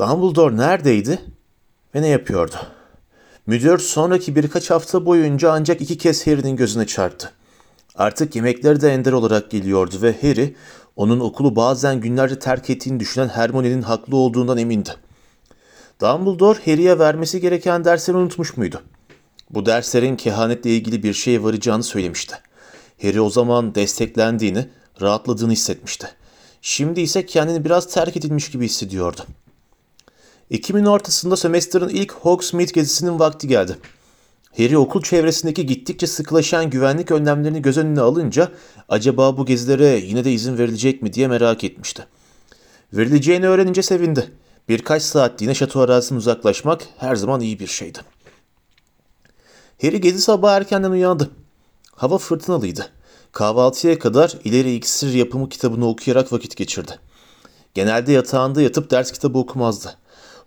Dumbledore neredeydi ve ne yapıyordu? Müdür sonraki birkaç hafta boyunca ancak iki kez Harry'nin gözüne çarptı. Artık yemekleri de ender olarak geliyordu ve Harry onun okulu bazen günlerce terk ettiğini düşünen Hermione'nin haklı olduğundan emindi. Dumbledore Harry'e vermesi gereken dersleri unutmuş muydu? Bu derslerin kehanetle ilgili bir şeye varacağını söylemişti. Harry o zaman desteklendiğini, rahatladığını hissetmişti. Şimdi ise kendini biraz terk edilmiş gibi hissediyordu. Ekim'in ortasında sömestrın ilk Hogsmeade gezisinin vakti geldi. Harry okul çevresindeki gittikçe sıkılaşan güvenlik önlemlerini göz önüne alınca acaba bu gezilere yine de izin verilecek mi diye merak etmişti. Verileceğini öğrenince sevindi. Birkaç saatliğine şato arazisinden uzaklaşmak her zaman iyi bir şeydi. Harry gezi sabah erkenden uyandı. Hava fırtınalıydı. Kahvaltıya kadar ileri iksir yapımı kitabını okuyarak vakit geçirdi. Genelde yatağında yatıp ders kitabı okumazdı.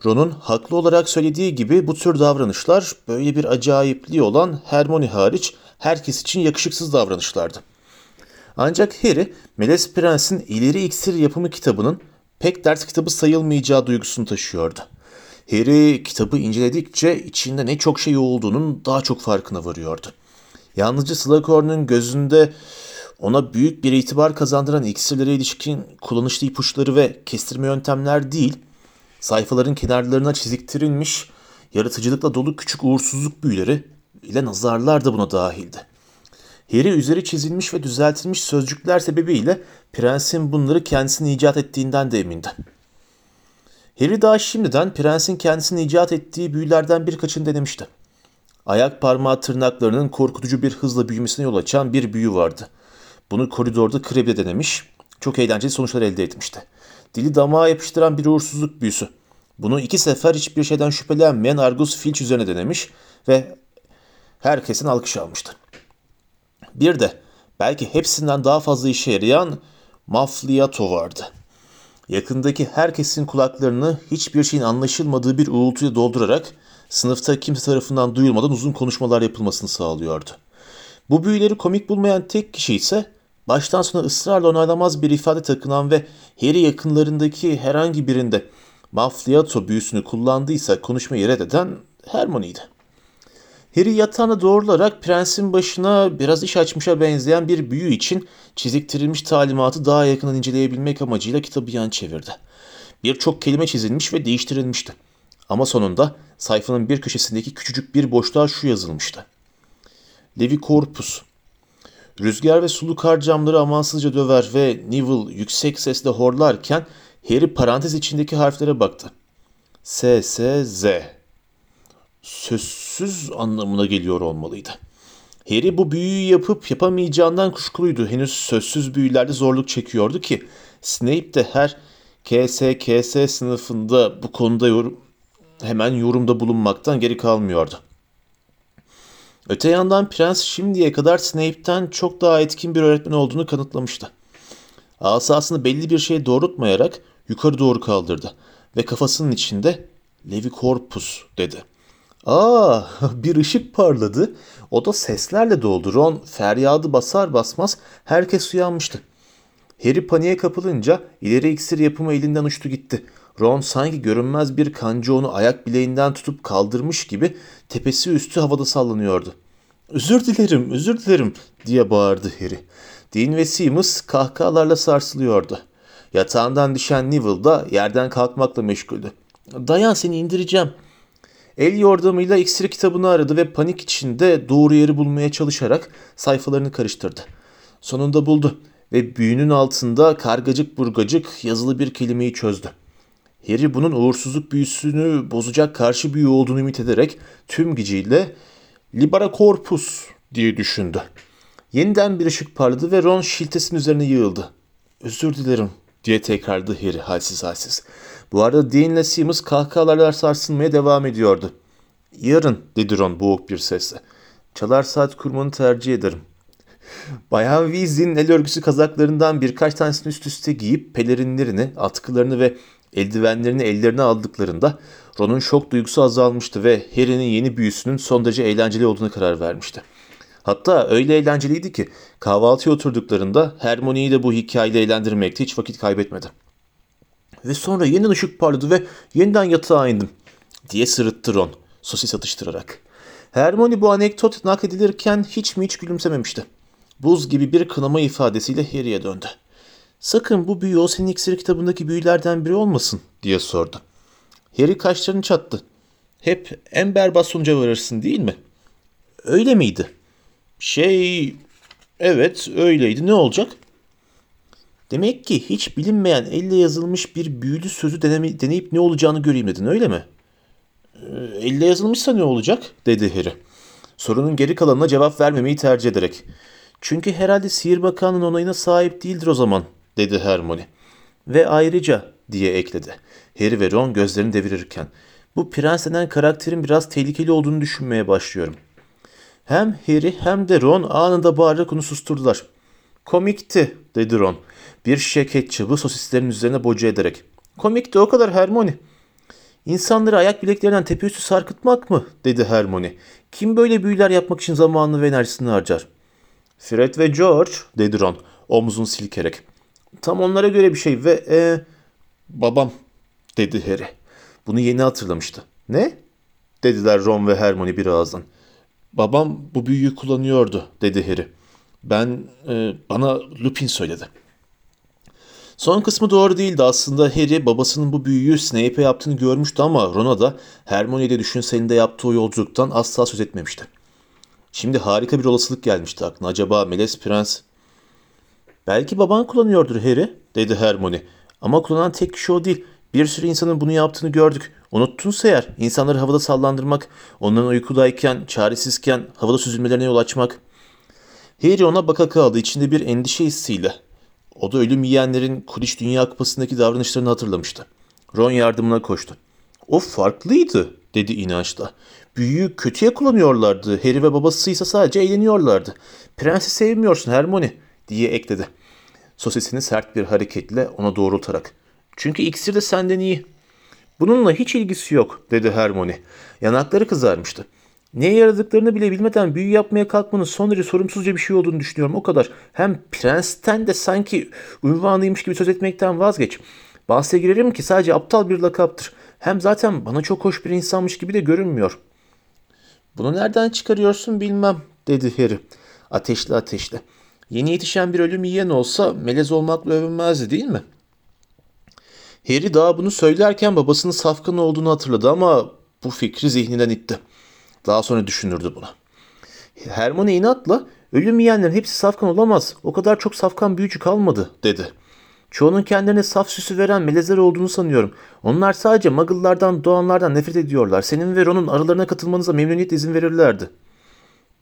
Ron'un haklı olarak söylediği gibi bu tür davranışlar böyle bir acayipliği olan Hermione hariç herkes için yakışıksız davranışlardı. Ancak Harry, Melez Prens'in ileri iksir yapımı kitabının pek ders kitabı sayılmayacağı duygusunu taşıyordu. Harry kitabı inceledikçe içinde ne çok şey olduğunun daha çok farkına varıyordu. Yalnızca Slughorn'un gözünde ona büyük bir itibar kazandıran iksirlere ilişkin kullanışlı ipuçları ve kestirme yöntemler değil, sayfaların kenarlarına çiziktirilmiş, yaratıcılıkla dolu küçük uğursuzluk büyüleri ile nazarlar da buna dahildi. Harry üzeri çizilmiş ve düzeltilmiş sözcükler sebebiyle prensin bunları kendisini icat ettiğinden de emindi. Harry daha şimdiden prensin kendisini icat ettiği büyülerden birkaçını denemişti. Ayak parmağı tırnaklarının korkutucu bir hızla büyümesine yol açan bir büyü vardı. Bunu koridorda Kreb'de denemiş, çok eğlenceli sonuçlar elde etmişti. Dili damağa yapıştıran bir uğursuzluk büyüsü. Bunu iki sefer hiçbir şeyden şüphelenmeyen Argus Filch üzerine denemiş ve herkesin alkış almıştı. Bir de belki hepsinden daha fazla işe yarayan Mafliato vardı. Yakındaki herkesin kulaklarını hiçbir şeyin anlaşılmadığı bir uğultuya doldurarak sınıfta kimse tarafından duyulmadan uzun konuşmalar yapılmasını sağlıyordu. Bu büyüleri komik bulmayan tek kişi ise baştan sona ısrarla onaylamaz bir ifade takınan ve Harry yakınlarındaki herhangi birinde Mafliato büyüsünü kullandıysa konuşmayı reddeden Hermione'ydi. Harry yatağına doğrularak prensin başına biraz iş açmışa benzeyen bir büyü için çiziktirilmiş talimatı daha yakından inceleyebilmek amacıyla kitabı yan çevirdi. Birçok kelime çizilmiş ve değiştirilmişti. Ama sonunda sayfanın bir köşesindeki küçücük bir boşluğa şu yazılmıştı. Levi Corpus. Rüzgar ve sulu kar camları amansızca döver ve Neville yüksek sesle horlarken Harry parantez içindeki harflere baktı. S, S, Z. Sözsüz anlamına geliyor olmalıydı. Harry bu büyüyü yapıp yapamayacağından kuşkuluydu. Henüz sözsüz büyülerde zorluk çekiyordu ki Snape de her KS, KS sınıfında bu konuda yorum, hemen yorumda bulunmaktan geri kalmıyordu. Öte yandan Prens şimdiye kadar Snape'ten çok daha etkin bir öğretmen olduğunu kanıtlamıştı. Asasını belli bir şeye doğrultmayarak yukarı doğru kaldırdı ve kafasının içinde Levi Corpus dedi. Aa bir ışık parladı. O da seslerle doldu. Ron feryadı basar basmaz herkes uyanmıştı. Harry paniğe kapılınca ileri iksir yapımı elinden uçtu gitti. Ron sanki görünmez bir kanca onu ayak bileğinden tutup kaldırmış gibi tepesi üstü havada sallanıyordu. Özür dilerim, özür dilerim diye bağırdı Harry. Dean ve Seamus kahkahalarla sarsılıyordu. Yatağından düşen Neville da yerden kalkmakla meşguldü. Dayan seni indireceğim. El yordamıyla iksir kitabını aradı ve panik içinde doğru yeri bulmaya çalışarak sayfalarını karıştırdı. Sonunda buldu ve büyünün altında kargacık burgacık yazılı bir kelimeyi çözdü. Harry bunun uğursuzluk büyüsünü bozacak karşı büyü olduğunu ümit ederek tüm gücüyle Libera Corpus diye düşündü. Yeniden bir ışık parladı ve Ron şiltesinin üzerine yığıldı. Özür dilerim diye tekrarladı Harry halsiz halsiz. Bu arada Dean ile Seamus kahkahalarla sarsılmaya devam ediyordu. Yarın dedi Ron boğuk bir sesle. Çalar saat kurmanı tercih ederim. Bayan Weasley'nin el örgüsü kazaklarından birkaç tanesini üst üste giyip pelerinlerini, atkılarını ve eldivenlerini ellerine aldıklarında Ron'un şok duygusu azalmıştı ve Harry'nin yeni büyüsünün son derece eğlenceli olduğuna karar vermişti. Hatta öyle eğlenceliydi ki kahvaltıya oturduklarında Hermione'yi de bu hikayeyle eğlendirmekte hiç vakit kaybetmedi. Ve sonra yeniden ışık parladı ve yeniden yatağa indim diye sırıttı Ron sosis atıştırarak. Hermione bu anekdot nakledilirken hiç mi hiç gülümsememişti. Buz gibi bir kınama ifadesiyle Harry'e döndü. Sakın bu büyü o senin iksir kitabındaki büyülerden biri olmasın diye sordu. Harry kaşlarını çattı. Hep en berbat sonuca varırsın değil mi? Öyle miydi? Şey... Evet öyleydi. Ne olacak? Demek ki hiç bilinmeyen elle yazılmış bir büyülü sözü deneme, deneyip ne olacağını göreyim dedin öyle mi? Ee, elle yazılmışsa ne olacak? dedi Harry. Sorunun geri kalanına cevap vermemeyi tercih ederek. Çünkü herhalde sihir bakanının onayına sahip değildir o zaman dedi Hermione. Ve ayrıca diye ekledi. Harry ve Ron gözlerini devirirken. Bu prens denen karakterin biraz tehlikeli olduğunu düşünmeye başlıyorum. Hem Harry hem de Ron anında bağırarak onu susturdular. Komikti dedi Ron. Bir şişe ketçabı sosislerin üzerine boca ederek. Komikti o kadar Hermione. İnsanları ayak bileklerinden tepe üstü sarkıtmak mı? dedi Hermione. Kim böyle büyüler yapmak için zamanını ve enerjisini harcar? Fred ve George dedi Ron omzunu silkerek. Tam onlara göre bir şey ve e, babam dedi Harry. Bunu yeni hatırlamıştı. Ne? dediler Ron ve Hermione bir ağızdan. Babam bu büyüyü kullanıyordu dedi Harry. Ben e, bana Lupin söyledi. Son kısmı doğru değildi aslında. Harry babasının bu büyüyü Snape'e yaptığını görmüştü ama Ron'a da Hermione ile düşünselinde de yaptığı yolculuktan asla söz etmemişti. Şimdi harika bir olasılık gelmişti aklına. Acaba Melez Prens... Belki baban kullanıyordur Harry, dedi Hermione. Ama kullanan tek kişi o değil. Bir sürü insanın bunu yaptığını gördük. Unuttunsa eğer insanları havada sallandırmak, onların uykudayken, çaresizken havada süzülmelerine yol açmak. Harry ona baka kaldı içinde bir endişe hissiyle. O da ölüm yiyenlerin Quidditch Dünya Kupası'ndaki davranışlarını hatırlamıştı. Ron yardımına koştu. O farklıydı, dedi inançla. Büyüyü kötüye kullanıyorlardı. Harry ve babası ise sadece eğleniyorlardı. Prensi sevmiyorsun Hermione, diye ekledi. Sosisini sert bir hareketle ona doğrultarak. Çünkü iksir de senden iyi. Bununla hiç ilgisi yok, dedi Hermione. Yanakları kızarmıştı. Neye yaradıklarını bile bilmeden büyü yapmaya kalkmanın son derece sorumsuzca bir şey olduğunu düşünüyorum o kadar. Hem prensten de sanki ünvanıymış gibi söz etmekten vazgeç. Bahse girerim ki sadece aptal bir lakaptır. Hem zaten bana çok hoş bir insanmış gibi de görünmüyor. Bunu nereden çıkarıyorsun bilmem dedi Harry. Ateşli ateşli. Yeni yetişen bir ölüm yiyen olsa melez olmakla övünmezdi değil mi? Harry daha bunu söylerken babasının safkan olduğunu hatırladı ama bu fikri zihninden itti. Daha sonra düşünürdü bunu. Hermione inatla ölüm yiyenlerin hepsi safkan olamaz. O kadar çok safkan büyücü kalmadı dedi. Çoğunun kendilerine saf süsü veren melezler olduğunu sanıyorum. Onlar sadece muggle'lardan, doğanlardan nefret ediyorlar. Senin ve Ron'un aralarına katılmanıza memnuniyetle izin verirlerdi.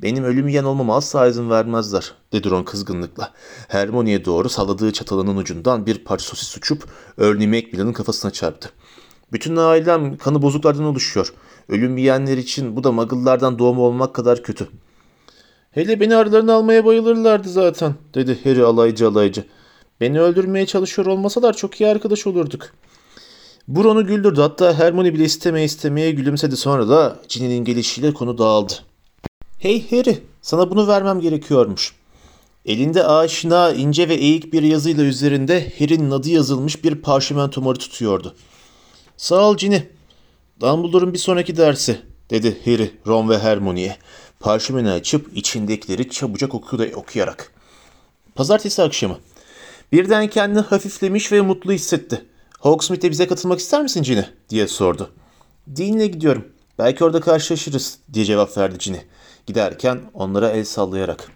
Benim ölüm yiyen olmama asla izin vermezler, dedi Ron kızgınlıkla. Hermione'ye doğru salladığı çatalının ucundan bir parça sosis uçup Ernie Macmillan'ın kafasına çarptı. Bütün ailem kanı bozuklardan oluşuyor. Ölüm yiyenler için bu da muggle'lardan doğma olmak kadar kötü. Hele beni aralarına almaya bayılırlardı zaten, dedi Harry alaycı alaycı. Beni öldürmeye çalışıyor olmasalar çok iyi arkadaş olurduk. Bu Ron'u güldürdü. Hatta Hermione bile istemeye istemeye gülümsedi. Sonra da Ginny'nin gelişiyle konu dağıldı. Hey Harry, sana bunu vermem gerekiyormuş. Elinde aşina, ince ve eğik bir yazıyla üzerinde Harry'nin adı yazılmış bir parşömen marı tutuyordu. Sağ ol Ginny. Dumbledore'un bir sonraki dersi, dedi Harry, Ron ve Hermione'ye. Parşömeni açıp içindekileri çabucak okuyarak. Pazartesi akşamı. Birden kendini hafiflemiş ve mutlu hissetti. Hogsmeade'e bize katılmak ister misin Ginny? diye sordu. Dean'le gidiyorum. Belki orada karşılaşırız diye cevap verdi Ginny. Giderken onlara el sallayarak.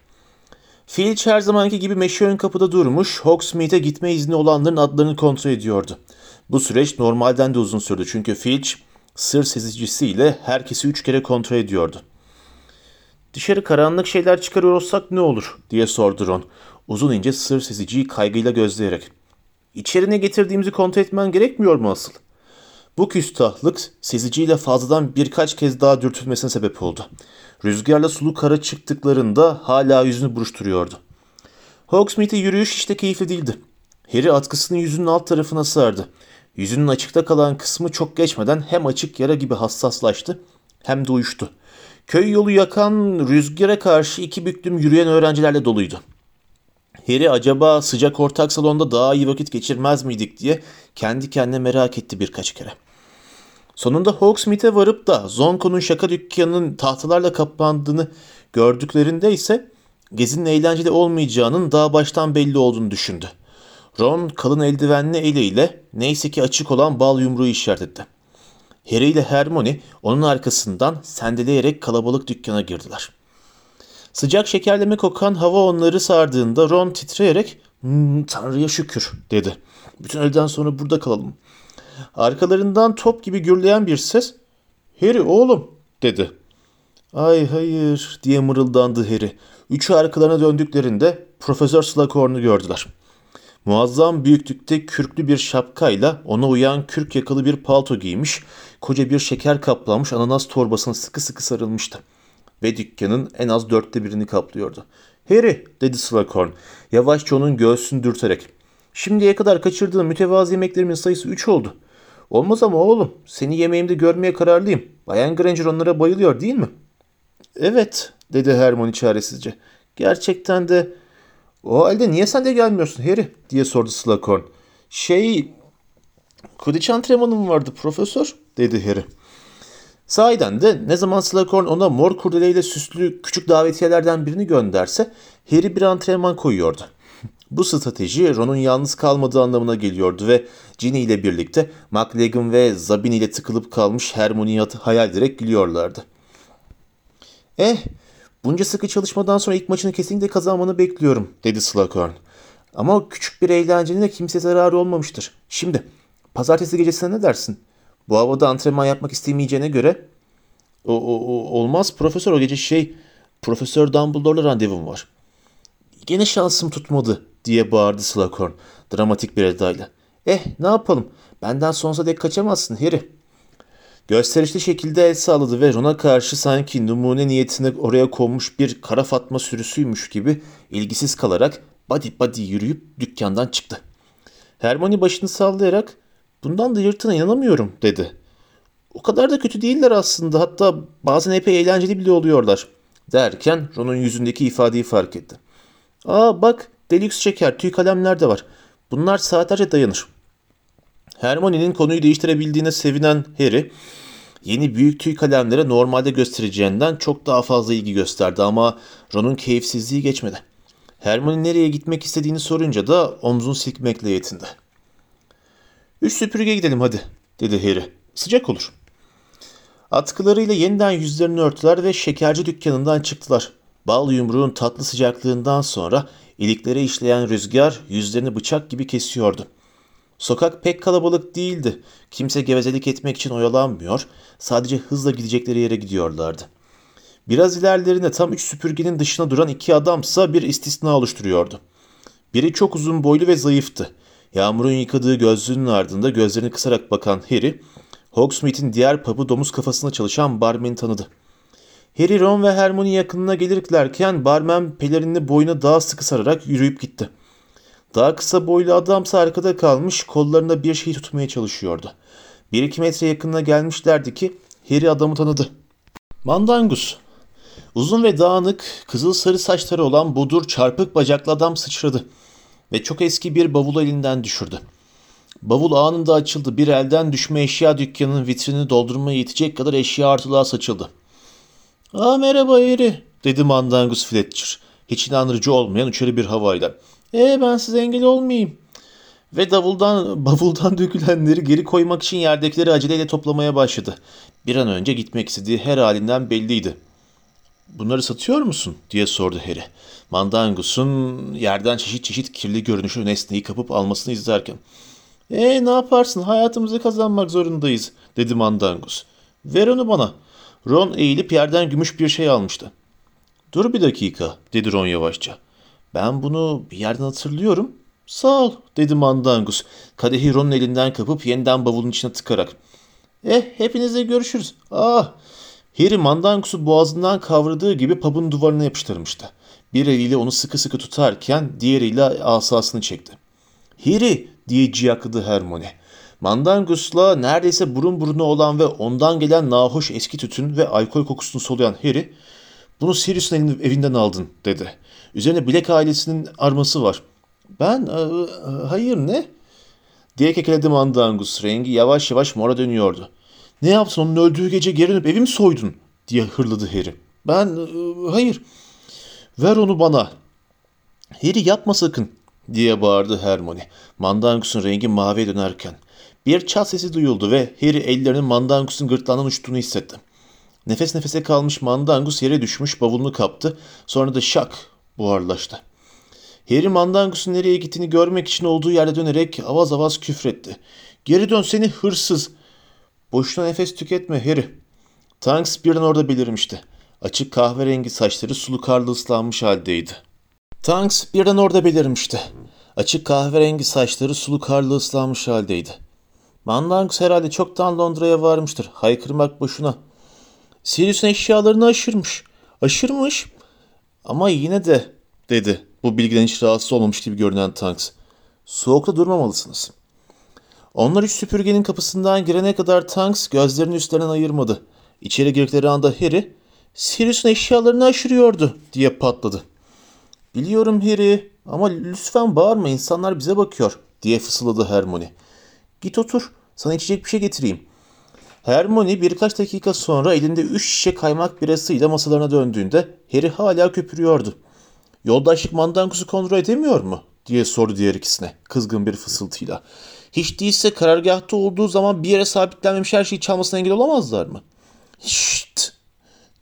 Filch her zamanki gibi meşe ön kapıda durmuş, Hogsmeade'e gitme izni olanların adlarını kontrol ediyordu. Bu süreç normalden de uzun sürdü çünkü Filch sır sezicisiyle herkesi üç kere kontrol ediyordu. Dışarı karanlık şeyler çıkarıyor olsak ne olur diye sordu Ron. Uzun ince sır seziciyi kaygıyla gözleyerek. İçeri ne getirdiğimizi kontrol etmen gerekmiyor mu asıl? Bu küstahlık seziciyle fazladan birkaç kez daha dürtülmesine sebep oldu. Rüzgarla sulu kara çıktıklarında hala yüzünü buruşturuyordu. Hogsmeade'e yürüyüş işte keyifli değildi. Harry atkısını yüzünün alt tarafına sardı. Yüzünün açıkta kalan kısmı çok geçmeden hem açık yara gibi hassaslaştı hem de uyuştu. Köy yolu yakan rüzgara karşı iki büklüm yürüyen öğrencilerle doluydu. Harry acaba sıcak ortak salonda daha iyi vakit geçirmez miydik diye kendi kendine merak etti birkaç kere. Sonunda Hogsmeade'e varıp da Zonko'nun şaka dükkanının tahtalarla kaplandığını gördüklerinde ise gezinin eğlenceli olmayacağının daha baştan belli olduğunu düşündü. Ron kalın eldivenli eliyle neyse ki açık olan bal yumruğu işaret etti. Harry ile Hermione onun arkasından sendeleyerek kalabalık dükkana girdiler. Sıcak şekerleme kokan hava onları sardığında Ron titreyerek hmm, Tanrı'ya şükür dedi. Bütün öğleden sonra burada kalalım. Arkalarından top gibi gürleyen bir ses Harry oğlum dedi. Ay hayır diye mırıldandı Harry. Üçü arkalarına döndüklerinde Profesör Slughorn'u gördüler. Muazzam büyüklükte kürklü bir şapkayla ona uyan kürk yakalı bir palto giymiş, koca bir şeker kaplanmış ananas torbasına sıkı sıkı sarılmıştı. Ve dükkanın en az dörtte birini kaplıyordu. Harry dedi Slughorn yavaşça onun göğsünü dürterek. Şimdiye kadar kaçırdığım mütevazı yemeklerimin sayısı üç oldu. Olmaz ama oğlum seni yemeğimde görmeye kararlıyım. Bayan Granger onlara bayılıyor değil mi? Evet dedi Hermione çaresizce. Gerçekten de o halde niye sen de gelmiyorsun Harry diye sordu Slughorn. Şey Quidditch antrenmanım vardı profesör dedi Harry. Sahiden de ne zaman Slughorn ona mor kurdeleyle süslü küçük davetiyelerden birini gönderse Harry bir antrenman koyuyordu. Bu strateji Ron'un yalnız kalmadığı anlamına geliyordu ve Ginny ile birlikte McLaggen ve Zabin ile tıkılıp kalmış Hermione'yi hayal ederek gülüyorlardı. Eh, bunca sıkı çalışmadan sonra ilk maçını kesinlikle kazanmanı bekliyorum, dedi Slughorn. Ama o küçük bir eğlencenin de kimseye zararı olmamıştır. Şimdi, pazartesi gecesine ne dersin? Bu havada antrenman yapmak istemeyeceğine göre... O, o, o, olmaz profesör o gece şey... Profesör Dumbledore'la randevum var. Gene şansım tutmadı diye bağırdı Slughorn dramatik bir edayla. Eh ne yapalım benden sonsuza dek kaçamazsın Harry. Gösterişli şekilde el sağladı ve Ron'a karşı sanki numune niyetine oraya konmuş bir kara fatma sürüsüymüş gibi ilgisiz kalarak body body yürüyüp dükkandan çıktı. Hermione başını sallayarak bundan da yırtına inanamıyorum dedi. O kadar da kötü değiller aslında hatta bazen epey eğlenceli bile oluyorlar derken Ron'un yüzündeki ifadeyi fark etti. Aa bak deluxe şeker tüy kalemler de var. Bunlar saatlerce dayanır. Hermione'nin konuyu değiştirebildiğine sevinen Harry, yeni büyük tüy kalemlere normalde göstereceğinden çok daha fazla ilgi gösterdi ama Ron'un keyifsizliği geçmedi. Hermione nereye gitmek istediğini sorunca da omzunu silkmekle yetindi. Üç süpürge gidelim hadi, dedi Harry. Sıcak olur. Atkılarıyla yeniden yüzlerini örtüler ve şekerci dükkanından çıktılar. Bal yumruğun tatlı sıcaklığından sonra iliklere işleyen rüzgar yüzlerini bıçak gibi kesiyordu. Sokak pek kalabalık değildi. Kimse gevezelik etmek için oyalanmıyor, sadece hızla gidecekleri yere gidiyorlardı. Biraz ilerlerinde tam üç süpürgenin dışına duran iki adamsa bir istisna oluşturuyordu. Biri çok uzun boylu ve zayıftı. Yağmurun yıkadığı gözlüğünün ardında gözlerini kısarak bakan Harry, Hogsmeade'in diğer pub'ı domuz kafasına çalışan barmeni tanıdı. Harry, Ron ve Hermione yakınına gelirlerken barmen pelerini boyuna daha sıkı sararak yürüyüp gitti. Daha kısa boylu adamsa arkada kalmış kollarında bir şey tutmaya çalışıyordu. Bir iki metre yakınına gelmişlerdi ki Harry adamı tanıdı. Mandangus. Uzun ve dağınık, kızıl sarı saçları olan budur çarpık bacaklı adam sıçradı ve çok eski bir bavulu elinden düşürdü. Bavul anında açıldı. Bir elden düşme eşya dükkanının vitrini doldurmaya yetecek kadar eşya artılığa saçıldı. ''Aa merhaba Eri'' dedi Mandangus Fletcher. Hiç inandırıcı olmayan uçarı bir havayla. ''Ee ben size engel olmayayım.'' Ve davuldan, bavuldan dökülenleri geri koymak için yerdekileri aceleyle toplamaya başladı. Bir an önce gitmek istediği her halinden belliydi. ''Bunları satıyor musun?'' diye sordu Harry. Mandangus'un yerden çeşit çeşit kirli görünüşlü nesneyi kapıp almasını izlerken. ''Ee ne yaparsın hayatımızı kazanmak zorundayız.'' dedi Mandangus. ''Ver onu bana.'' Ron eğilip yerden gümüş bir şey almıştı. Dur bir dakika dedi Ron yavaşça. Ben bunu bir yerden hatırlıyorum. Sağ ol dedi Mandangus. Kadehi Ron'un elinden kapıp yeniden bavulun içine tıkarak. Eh hepinizle görüşürüz. Ah Harry Mandangus'u boğazından kavradığı gibi pubun duvarına yapıştırmıştı. Bir eliyle onu sıkı sıkı tutarken diğeriyle asasını çekti. Harry diye ciyakladı Hermione. Mandangus'la neredeyse burun buruna olan ve ondan gelen nahoş eski tütün ve alkol kokusunu soluyan Harry, Bunu Sirius'un evinden aldın dedi. Üzerine Black ailesinin arması var. Ben "E, e, hayır ne? diye kekeledi Mandangus. Rengi yavaş yavaş mora dönüyordu. Ne yaptın onun öldüğü gece geri dönüp evi mi soydun? diye hırladı Harry. Ben "E, hayır. Ver onu bana. Harry yapma sakın diye bağırdı Hermione. Mandangus'un rengi maviye dönerken. Bir çat sesi duyuldu ve Harry ellerinin Mandangus'un gırtlağından uçtuğunu hissetti. Nefes nefese kalmış Mandangus yere düşmüş bavulunu kaptı. Sonra da şak buharlaştı. Harry Mandangus'un nereye gittiğini görmek için olduğu yerde dönerek avaz avaz küfretti. Geri dön seni hırsız. Boşuna nefes tüketme Harry. Tanks birden orada belirmişti. Açık kahverengi saçları sulu karlı ıslanmış haldeydi. Tanks birden orada belirmişti. Açık kahverengi saçları sulu karlı ıslanmış haldeydi. Mandangus herhalde çoktan Londra'ya varmıştır. Haykırmak boşuna. Sirius'un eşyalarını aşırmış. Aşırmış. Ama yine de dedi. Bu bilgiden hiç rahatsız olmamış gibi görünen Tanks. Soğukta durmamalısınız. Onlar üç süpürgenin kapısından girene kadar Tanks gözlerini üstlerinden ayırmadı. İçeri girdikleri anda Harry, Sirius'un eşyalarını aşırıyordu diye patladı. Biliyorum Harry ama lütfen bağırma insanlar bize bakıyor diye fısıldadı Hermione. Git otur sana içecek bir şey getireyim. Hermione birkaç dakika sonra elinde üç şişe kaymak birasıyla masalarına döndüğünde Harry hala köpürüyordu. Yoldaşlık mandangus'u kontrol edemiyor mu? diye sordu diğer ikisine kızgın bir fısıltıyla. Hiç değilse karargahta olduğu zaman bir yere sabitlenmemiş her şeyi çalmasına engel olamazlar mı? Şşt!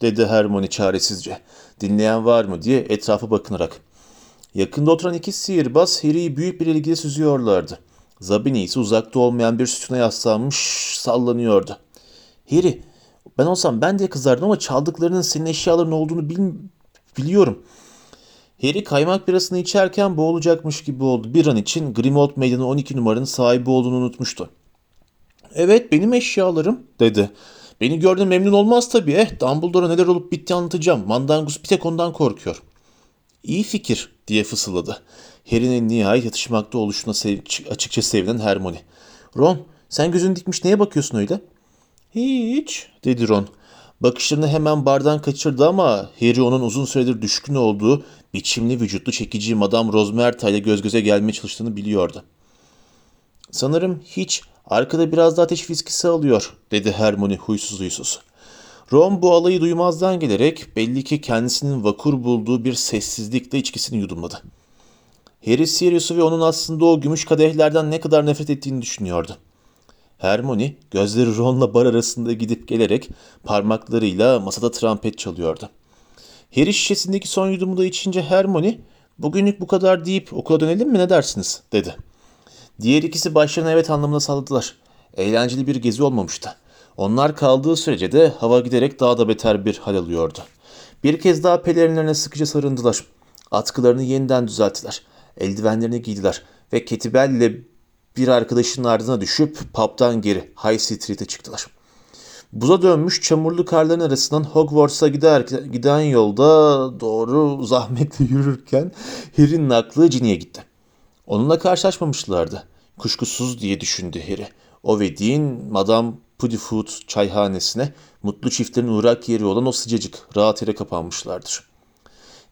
dedi Hermione çaresizce. Dinleyen var mı diye etrafa bakınarak. Yakında oturan iki sihirbaz Harry'i büyük bir ilgiyle süzüyorlardı. Zabini ise uzakta olmayan bir sütuna yaslanmış sallanıyordu. Harry, ben olsam ben de kızardım ama çaldıklarının senin eşyaların olduğunu bil- biliyorum. Harry kaymak birasını içerken boğulacakmış gibi oldu. Bir an için Grimmauld Meydanı 12 numaranın sahibi olduğunu unutmuştu. Evet benim eşyalarım dedi. Beni gördüğün memnun olmaz tabii. Eh Dumbledore'a neler olup bitti anlatacağım. Mandangus bir tek ondan korkuyor. İyi fikir diye fısıldadı. Harry'nin nihayet yatışmakta oluşuna sev- açıkça sevinen Hermione. Ron sen gözünü dikmiş neye bakıyorsun öyle? Hiç dedi Ron. Bakışlarını hemen bardan kaçırdı ama Harry onun uzun süredir düşkün olduğu biçimli vücutlu çekici Madame Rosmerta ile göz göze gelmeye çalıştığını biliyordu. Sanırım hiç. Arkada biraz da ateş viskisi alıyor, dedi Hermione huysuz huysuz. Ron bu alayı duymazdan gelerek belli ki kendisinin vakur bulduğu bir sessizlikle içkisini yudumladı. Harry Sirius'u ve onun aslında o gümüş kadehlerden ne kadar nefret ettiğini düşünüyordu. Hermione gözleri Ron'la bar arasında gidip gelerek parmaklarıyla masada trompet çalıyordu. Harry şişesindeki son yudumu da içince Hermione bugünlük bu kadar deyip okula dönelim mi ne dersiniz dedi. Diğer ikisi başlarına evet anlamına salladılar. Eğlenceli bir gezi olmamıştı. Onlar kaldığı sürece de hava giderek daha da beter bir hal alıyordu. Bir kez daha pelerinlerine sıkıca sarındılar. Atkılarını yeniden düzelttiler. Eldivenlerini giydiler ve Ketibel ile bir arkadaşının ardına düşüp pub'dan geri High Street'e çıktılar. Buza dönmüş çamurlu karların arasından Hogwarts'a gider, giden yolda doğru zahmetle yürürken Harry'nin aklı Ginny'e gitti. Onunla karşılaşmamışlardı. Kuşkusuz diye düşündü Harry. O ve Dean, Madame Puddifoot çayhanesine mutlu çiftlerin uğrak yeri olan o sıcacık, rahat yere kapanmışlardır.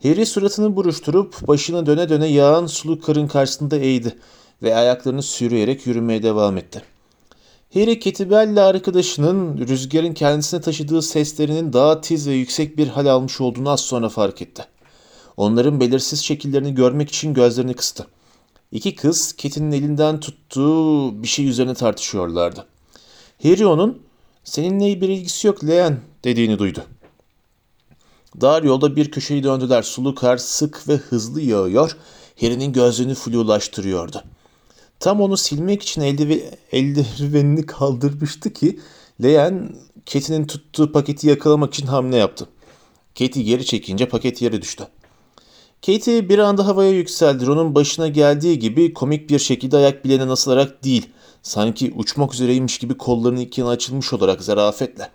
Harry suratını buruşturup başına döne döne yağan sulu karın karşısında eğdi ve ayaklarını sürüyerek yürümeye devam etti. Harry Ketibel'le arkadaşının rüzgarın kendisine taşıdığı seslerinin daha tiz ve yüksek bir hal almış olduğunu az sonra fark etti. Onların belirsiz şekillerini görmek için gözlerini kıstı. İki kız Ket'in elinden tuttuğu bir şey üzerine tartışıyorlardı. Harry onun seninle bir ilgisi yok Leon dediğini duydu. Dar yolda bir köşeyi döndüler. Sulu kar sık ve hızlı yağıyor. Harry'nin gözlerini flulaştırıyordu. Tam onu silmek için eldive, eldivenini kaldırmıştı ki Leon Kate'nin tuttuğu paketi yakalamak için hamle yaptı. Kate'i geri çekince paket yere düştü. Katie bir anda havaya yükseldi. Ron'un başına geldiği gibi komik bir şekilde ayak bileğine asılarak değil, sanki uçmak üzereymiş gibi kollarının iki yana açılmış olarak zarafetle.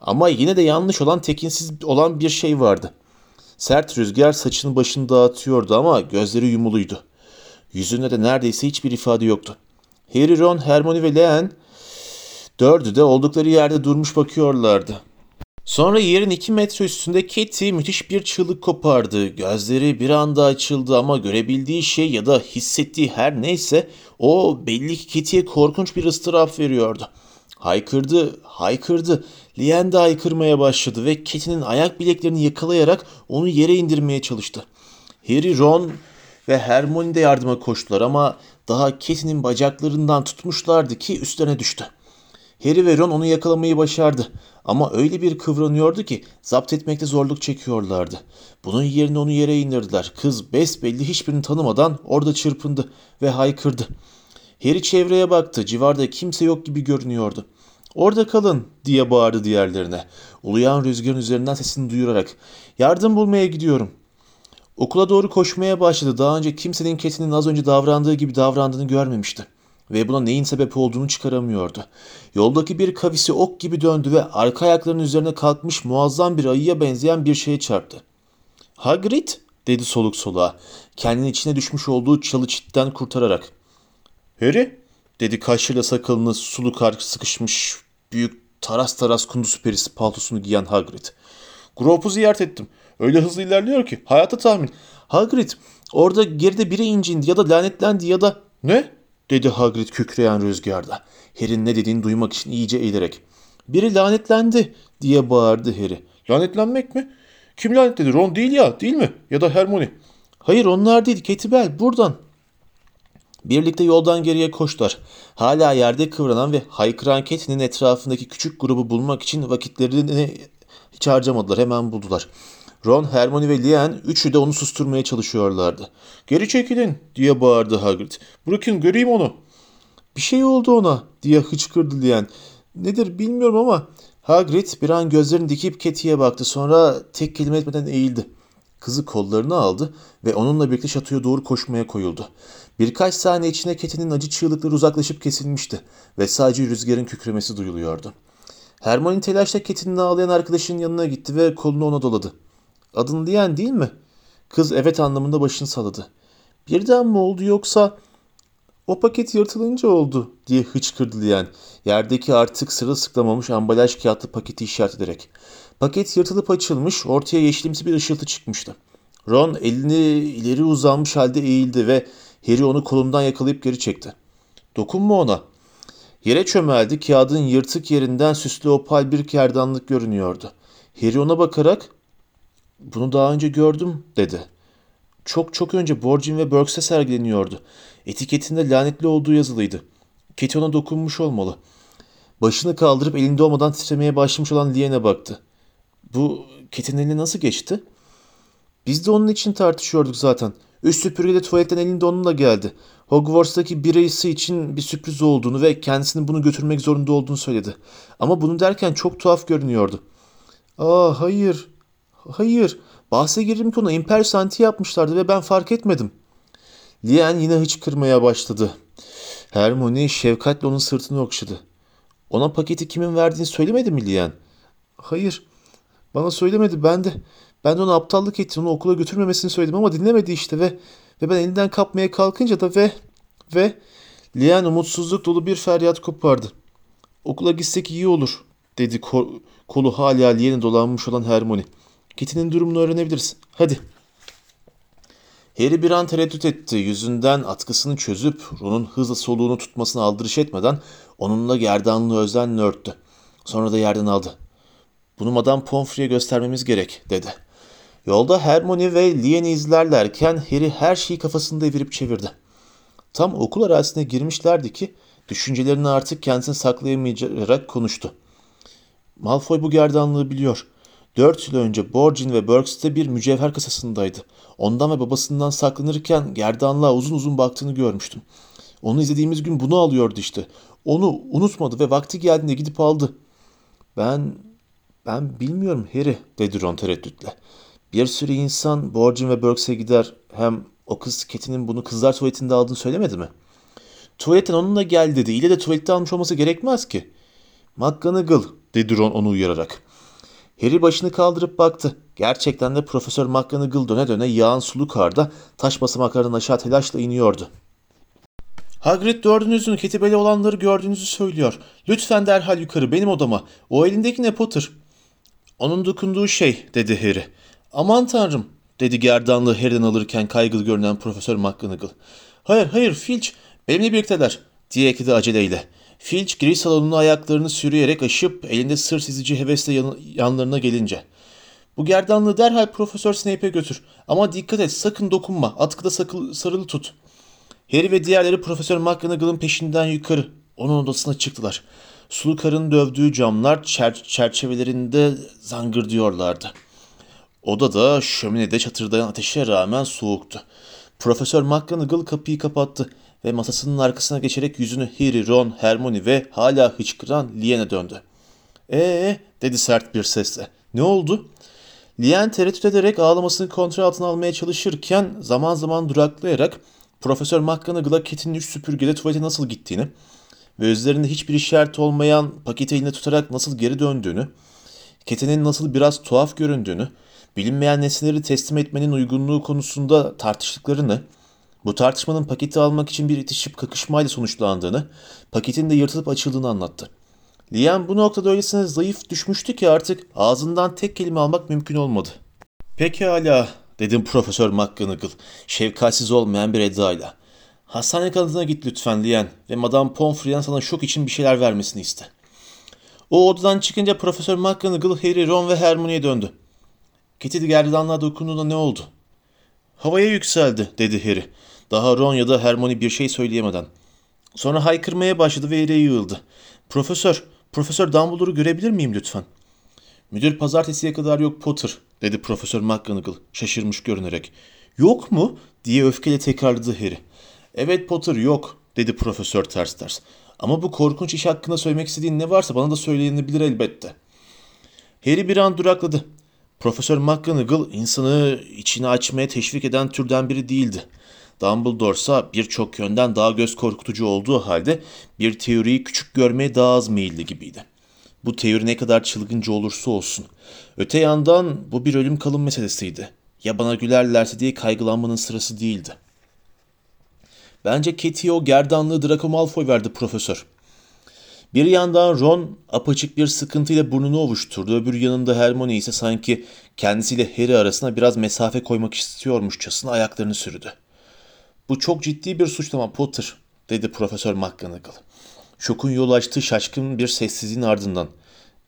Ama yine de yanlış olan tekinsiz olan bir şey vardı. Sert rüzgar saçını başını dağıtıyordu ama gözleri yumuluydu. Yüzünde de neredeyse hiçbir ifade yoktu. Harry, Ron, Hermione ve Leon dördü de oldukları yerde durmuş bakıyorlardı. Sonra yerin iki metre üstünde Katie müthiş bir çığlık kopardı. Gözleri bir anda açıldı ama görebildiği şey ya da hissettiği her neyse o belli ki Katie'ye korkunç bir ıstırap veriyordu. Haykırdı, haykırdı. Lien de haykırmaya başladı ve Katie'nin ayak bileklerini yakalayarak onu yere indirmeye çalıştı. Harry, Ron ve Hermione de yardıma koştular ama daha Katie'nin bacaklarından tutmuşlardı ki üstlerine düştü. Harry ve Ron onu yakalamayı başardı ama öyle bir kıvranıyordu ki zapt etmekte zorluk çekiyorlardı. Bunun yerine onu yere indirdiler. Kız besbelli hiçbirini tanımadan orada çırpındı ve haykırdı. Harry çevreye baktı. Civarda kimse yok gibi görünüyordu. Orada kalın diye bağırdı diğerlerine. Uluyan rüzgarın üzerinden sesini duyurarak. Yardım bulmaya gidiyorum. Okula doğru koşmaya başladı. Daha önce kimsenin Katie'nin az önce davrandığı gibi davrandığını görmemişti. Ve buna neyin sebep olduğunu çıkaramıyordu. Yoldaki bir kavisi ok gibi döndü ve arka ayaklarının üzerine kalkmış muazzam bir ayıya benzeyen bir şeye çarptı. Hagrid dedi soluk soluğa. Kendini içine düşmüş olduğu çalı çitten kurtararak. Harry dedi kaşıyla sakalını sulu kar sıkışmış büyük taras taras kunduz perisi paltosunu giyen Hagrid. Grop'u ziyaret ettim. Öyle hızlı ilerliyor ki hayata tahmin. Hagrid orada geride biri incindi ya da lanetlendi ya da... Ne? dedi Hagrid kükreyen rüzgarda. Harry'nin ne dediğini duymak için iyice eğilerek. Biri lanetlendi diye bağırdı Harry. Lanetlenmek mi? Kim lanetledi? Ron değil ya değil mi? Ya da Hermione. Hayır onlar değil Ketibel buradan. Birlikte yoldan geriye koştular. Hala yerde kıvranan ve haykıran Ketinin etrafındaki küçük grubu bulmak için vakitlerini hiç harcamadılar. Hemen buldular. Ron, Hermione ve Lien üçü de onu susturmaya çalışıyorlardı. Geri çekilin diye bağırdı Hagrid. Bırakın göreyim onu. Bir şey oldu ona diye hıçkırdı Lien. Nedir bilmiyorum ama Hagrid bir an gözlerini dikip Keti'ye baktı. Sonra tek kelime etmeden eğildi. Kızı kollarına aldı ve onunla birlikte şatoya doğru koşmaya koyuldu. Birkaç saniye içinde Keti'nin acı çığlıkları uzaklaşıp kesilmişti ve sadece rüzgarın kükremesi duyuluyordu. Hermione telaşla Keti'nin ağlayan arkadaşının yanına gitti ve kolunu ona doladı. Adın Lien değil mi? Kız evet anlamında başını salladı. Birden mi oldu yoksa o paket yırtılınca oldu diye hıçkırdı Lien. Yerdeki artık sırılsıklamamış ambalaj kağıtlı paketi işaret ederek. Paket yırtılıp açılmış, ortaya yeşilimsi bir ışıltı çıkmıştı. Ron elini ileri uzanmış halde eğildi ve Harry onu kolundan yakalayıp geri çekti. Dokunma ona. Yere çömeldi, kağıdın yırtık yerinden süslü opal bir kerdanlık görünüyordu. Harry ona bakarak bunu daha önce gördüm dedi. Çok çok önce Borgin ve Burks'e sergileniyordu. Etiketinde lanetli olduğu yazılıydı. Keti ona dokunmuş olmalı. Başını kaldırıp elinde olmadan titremeye başlamış olan Lien'e baktı. Bu Ket'in eline nasıl geçti? Biz de onun için tartışıyorduk zaten. Üst süpürge tuvaletten elinde onunla geldi. Hogwarts'taki birisi için bir sürpriz olduğunu ve kendisinin bunu götürmek zorunda olduğunu söyledi. Ama bunu derken çok tuhaf görünüyordu. Aa hayır, hayır. Bahse girdim ki ona imper santi yapmışlardı ve ben fark etmedim. Lien yine hıçkırmaya başladı. Hermione şefkatle onun sırtını okşadı. Ona paketi kimin verdiğini söylemedi mi Lien? Hayır. Bana söylemedi. Ben de ben de ona aptallık ettim. Onu okula götürmemesini söyledim ama dinlemedi işte ve ve ben elinden kapmaya kalkınca da ve ve Lien umutsuzluk dolu bir feryat kopardı. Okula gitsek iyi olur dedi kol, kolu hala Lien'e dolanmış olan Hermione. Kitty'nin durumunu öğrenebiliriz. Hadi. Harry bir an tereddüt etti. Yüzünden atkısını çözüp Ron'un hızla soluğunu tutmasına aldırış etmeden onunla gerdanlığı özenle örttü. Sonra da yerden aldı. Bunu Madame Pomfrey'e göstermemiz gerek dedi. Yolda Hermione ve Lien'i izlerlerken Harry her şeyi kafasında evirip çevirdi. Tam okul arazisine girmişlerdi ki düşüncelerini artık kendisine saklayamayarak konuştu. Malfoy bu gerdanlığı biliyor. Dört yıl önce Borgin ve Burks'te bir mücevher kasasındaydı. Ondan ve babasından saklanırken gerdanlığa uzun uzun baktığını görmüştüm. Onu izlediğimiz gün bunu alıyordu işte. Onu unutmadı ve vakti geldiğinde gidip aldı. Ben, ben bilmiyorum Harry dedi Ron tereddütle. Bir sürü insan Borgin ve Burks'e gider. Hem o kız Ketinin bunu kızlar tuvaletinde aldığını söylemedi mi? Tuvaletten onunla gel dedi. İle de tuvalette almış olması gerekmez ki. McGonagall dedi Ron onu uyararak. Harry başını kaldırıp baktı. Gerçekten de Profesör McGonagall döne döne yağan sulu karda taş basamaklarından aşağı telaşla iniyordu. Hagrid dördünüzün ketibeli olanları gördüğünüzü söylüyor. Lütfen derhal yukarı benim odama. O elindeki ne Potter? Onun dokunduğu şey dedi Harry. Aman tanrım dedi gerdanlığı Harry'den alırken kaygılı görünen Profesör McGonagall. Hayır hayır Filch benimle birlikteler diye ekledi aceleyle. Filch giriş salonuna ayaklarını sürüyerek aşıp elinde sır sizici hevesle yan- yanlarına gelince. Bu gerdanlığı derhal Profesör Snape'e götür. Ama dikkat et sakın dokunma. Atkıda sakıl, sarılı tut. Harry ve diğerleri Profesör McGonagall'ın peşinden yukarı. Onun odasına çıktılar. Sulu karın dövdüğü camlar çer- çerçevelerinde zangırdıyorlardı. Odada şöminede çatırdayan ateşe rağmen soğuktu. Profesör McGonagall kapıyı kapattı ve masasının arkasına geçerek yüzünü Harry, Ron, Hermione ve hala hıçkıran Lien'e döndü. Ee dedi sert bir sesle. Ne oldu? Lien tereddüt ederek ağlamasını kontrol altına almaya çalışırken zaman zaman duraklayarak Profesör McGonagall'a Cat'in üç süpürgede tuvalete nasıl gittiğini ve üzerinde hiçbir işaret olmayan paketi elinde tutarak nasıl geri döndüğünü, Cat'in nasıl biraz tuhaf göründüğünü, bilinmeyen nesneleri teslim etmenin uygunluğu konusunda tartıştıklarını, bu tartışmanın paketi almak için bir itişip kakışmayla sonuçlandığını, paketin de yırtılıp açıldığını anlattı. Liam bu noktada öylesine zayıf düşmüştü ki artık ağzından tek kelime almak mümkün olmadı. Pekala dedim Profesör McGonagall şefkatsiz olmayan bir edayla. Hastane kanadına git lütfen Lian ve Madame Pomfrey'den sana şok için bir şeyler vermesini iste. O odadan çıkınca Profesör McGonagall Harry, Ron ve Hermione'ye döndü. Kitty gerdanlığa dokunduğunda ne oldu? Havaya yükseldi dedi Harry. Daha Ron ya da Hermione bir şey söyleyemeden. Sonra haykırmaya başladı ve yere yığıldı. Profesör, Profesör Dumbledore'u görebilir miyim lütfen? Müdür pazartesiye kadar yok Potter, dedi Profesör McGonagall şaşırmış görünerek. Yok mu? diye öfkeyle tekrarladı Harry. Evet Potter yok, dedi Profesör ters ters. Ama bu korkunç iş hakkında söylemek istediğin ne varsa bana da söyleyebilir elbette. Harry bir an durakladı. Profesör McGonagall insanı içine açmaya teşvik eden türden biri değildi. Dumbledore ise birçok yönden daha göz korkutucu olduğu halde bir teoriyi küçük görmeye daha az meyilli gibiydi. Bu teori ne kadar çılgınca olursa olsun. Öte yandan bu bir ölüm kalım meselesiydi. Ya bana gülerlerse diye kaygılanmanın sırası değildi. Bence Katie o gerdanlığı Draco Malfoy verdi profesör. Bir yandan Ron apaçık bir sıkıntıyla burnunu ovuşturdu. Öbür yanında Hermione ise sanki kendisiyle Harry arasına biraz mesafe koymak istiyormuşçasına ayaklarını sürdü. Bu çok ciddi bir suçlama Potter, dedi Profesör McGonagall. Şokun yol açtığı şaşkın bir sessizliğin ardından.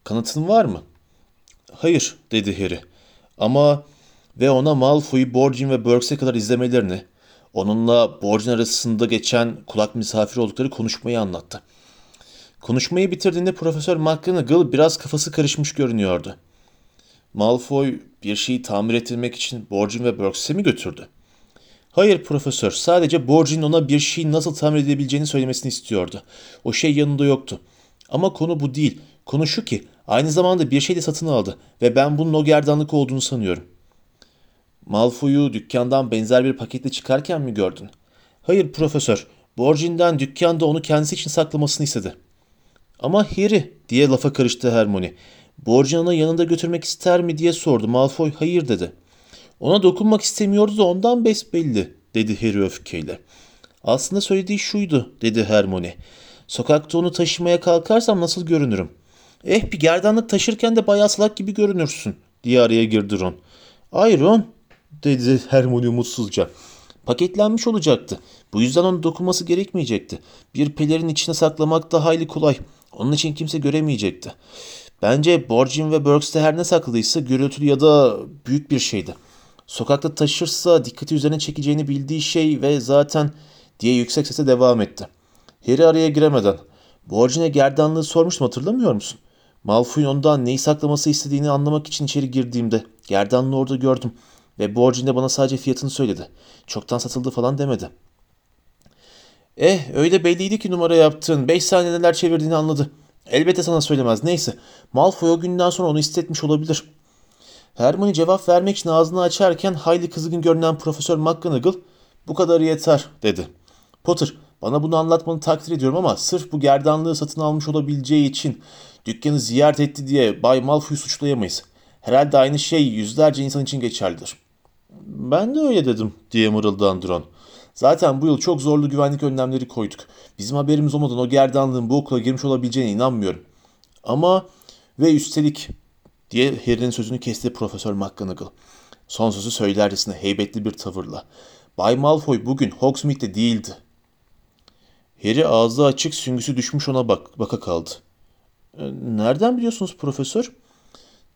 Kanıtın var mı? Hayır, dedi Harry. Ama ve ona Malfoy'u Borgin ve Burks'e kadar izlemelerini, onunla Borgin arasında geçen kulak misafir oldukları konuşmayı anlattı. Konuşmayı bitirdiğinde Profesör McGonagall biraz kafası karışmış görünüyordu. Malfoy bir şeyi tamir ettirmek için Borgin ve Burks'e mi götürdü? Hayır profesör, sadece Borgin ona bir şeyi nasıl tamir edebileceğini söylemesini istiyordu. O şey yanında yoktu. Ama konu bu değil. Konu şu ki, aynı zamanda bir şey de satın aldı ve ben bunun o gerdanlık olduğunu sanıyorum. Malfoy'u dükkandan benzer bir paketle çıkarken mi gördün? Hayır profesör, Borgin'den dükkanda onu kendisi için saklamasını istedi. Ama Harry diye lafa karıştı Hermione. Ona yanında götürmek ister mi diye sordu. Malfoy hayır dedi. Ona dokunmak istemiyordu da ondan besbelli dedi Harry öfkeyle. Aslında söylediği şuydu dedi Hermione. Sokakta onu taşımaya kalkarsam nasıl görünürüm? Eh bir gerdanlık taşırken de bayağı salak gibi görünürsün diye araya girdi Ron. Ay Ron dedi Hermione umutsuzca. Paketlenmiş olacaktı. Bu yüzden onun dokunması gerekmeyecekti. Bir pelerin içine saklamak da hayli kolay. Onun için kimse göremeyecekti. Bence Borgin ve Burks'te her ne saklıysa gürültülü ya da büyük bir şeydi. Sokakta taşırsa dikkati üzerine çekeceğini bildiği şey ve zaten diye yüksek sesle devam etti. Harry araya giremeden. Borgin'e gerdanlığı sormuştum hatırlamıyor musun? Malfoy'un ondan neyi saklaması istediğini anlamak için içeri girdiğimde gerdanlığı orada gördüm ve Borgin de bana sadece fiyatını söyledi. Çoktan satıldı falan demedi. Eh öyle belliydi ki numara yaptın. Beş saniye neler çevirdiğini anladı. Elbette sana söylemez. Neyse Malfoy o günden sonra onu istetmiş olabilir. Hermione cevap vermek için ağzını açarken hayli kızgın görünen Profesör McGonagall bu kadar yeter dedi. Potter bana bunu anlatmanı takdir ediyorum ama sırf bu gerdanlığı satın almış olabileceği için dükkanı ziyaret etti diye Bay Malfoy'u suçlayamayız. Herhalde aynı şey yüzlerce insan için geçerlidir. Ben de öyle dedim diye mırıldandı Ron. Zaten bu yıl çok zorlu güvenlik önlemleri koyduk. Bizim haberimiz olmadan o gerdanlığın bu okula girmiş olabileceğine inanmıyorum. Ama ve üstelik diye Harry'nin sözünü kesti Profesör McGonagall. Son sözü söylercesine heybetli bir tavırla. Bay Malfoy bugün Hogsmeade'de değildi. Harry ağzı açık süngüsü düşmüş ona bak baka kaldı. "E, Nereden biliyorsunuz profesör?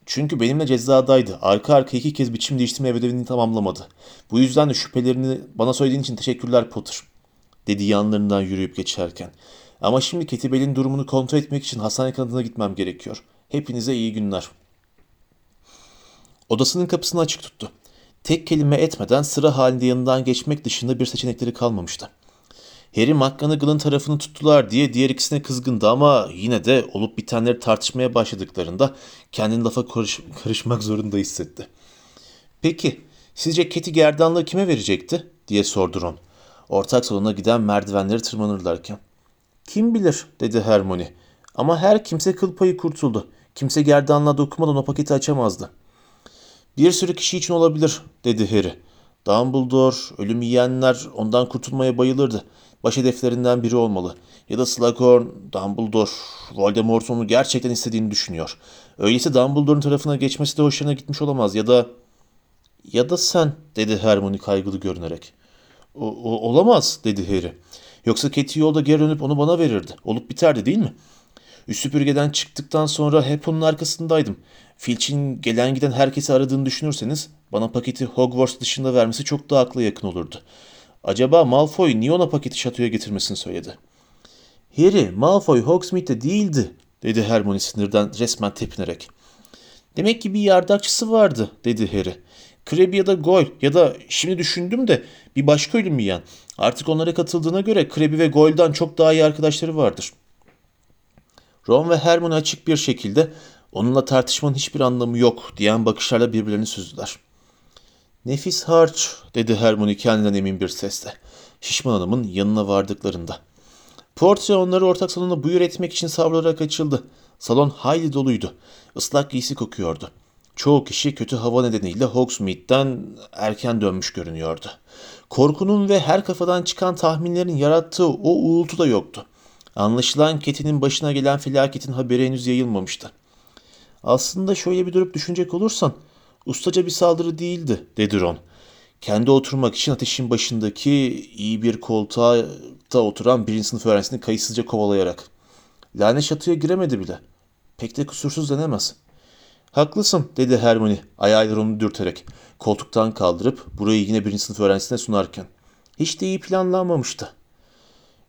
Çünkü benimle cezadaydı. Arka arka iki kez biçim değiştirme ödevini tamamlamadı. Bu yüzden de şüphelerini bana söylediğin için teşekkürler Potter. Dedi yanlarından yürüyüp geçerken. Ama şimdi Ketibel'in durumunu kontrol etmek için hastane kanadına gitmem gerekiyor. Hepinize iyi günler. Odasının kapısını açık tuttu. Tek kelime etmeden sıra halinde yanından geçmek dışında bir seçenekleri kalmamıştı. Harry McGonagall'ın tarafını tuttular diye diğer ikisine kızgındı ama yine de olup bitenleri tartışmaya başladıklarında kendini lafa karış- karışmak zorunda hissetti. Peki, sizce Keti gerdanlığı kime verecekti? diye sordu Ron. Ortak salona giden merdivenleri tırmanırlarken. Kim bilir, dedi Hermione. Ama her kimse kıl payı kurtuldu. Kimse gerdanlığa dokunmadan o paketi açamazdı. Bir sürü kişi için olabilir, dedi Harry. Dumbledore, ölüm yiyenler ondan kurtulmaya bayılırdı. Baş hedeflerinden biri olmalı. Ya da Slughorn, Dumbledore, Voldemort onu gerçekten istediğini düşünüyor. Öyleyse Dumbledore'un tarafına geçmesi de hoşlarına gitmiş olamaz. Ya da... Ya da sen, dedi Hermione kaygılı görünerek. O, o- olamaz, dedi Harry. Yoksa Katie yolda geri dönüp onu bana verirdi. Olup biterdi değil mi? Üst çıktıktan sonra hep onun arkasındaydım. Filch'in gelen giden herkesi aradığını düşünürseniz bana paketi Hogwarts dışında vermesi çok daha akla yakın olurdu. Acaba Malfoy niye ona paketi şatoya getirmesini söyledi? Harry, Malfoy Hogsmeade'de değildi, dedi Hermione sinirden resmen tepinerek. Demek ki bir yardakçısı vardı, dedi Harry. Crabbe ya da Goyle ya da şimdi düşündüm de bir başka ölüm yiyen. Artık onlara katıldığına göre Crabbe ve Goyle'dan çok daha iyi arkadaşları vardır. Ron ve Hermione açık bir şekilde onunla tartışmanın hiçbir anlamı yok diyen bakışlarla birbirlerini süzdüler. Nefis harç dedi Hermione kendinden emin bir sesle. Şişman hanımın yanına vardıklarında. Portre onları ortak salona buyur etmek için savrularak açıldı. Salon hayli doluydu. Islak giysi kokuyordu. Çoğu kişi kötü hava nedeniyle Hogsmeade'den erken dönmüş görünüyordu. Korkunun ve her kafadan çıkan tahminlerin yarattığı o uğultu da yoktu. Anlaşılan Ketinin başına gelen felaketin haberi henüz yayılmamıştı. Aslında şöyle bir durup düşünecek olursan ustaca bir saldırı değildi dedi Ron. Kendi oturmak için ateşin başındaki iyi bir koltuğa da oturan birinci sınıf öğrencisini kayıtsızca kovalayarak. Lanet şatoya giremedi bile. Pek de kusursuz denemez. Haklısın dedi Hermione ayağıyla onu dürterek. Koltuktan kaldırıp burayı yine birinci sınıf öğrencisine sunarken. Hiç de iyi planlanmamıştı.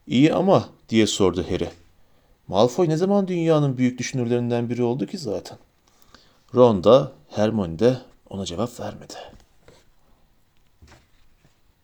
İyi ama diye sordu Harry. Malfoy ne zaman dünyanın büyük düşünürlerinden biri oldu ki zaten? Ron da Hermione de ona cevap vermedi.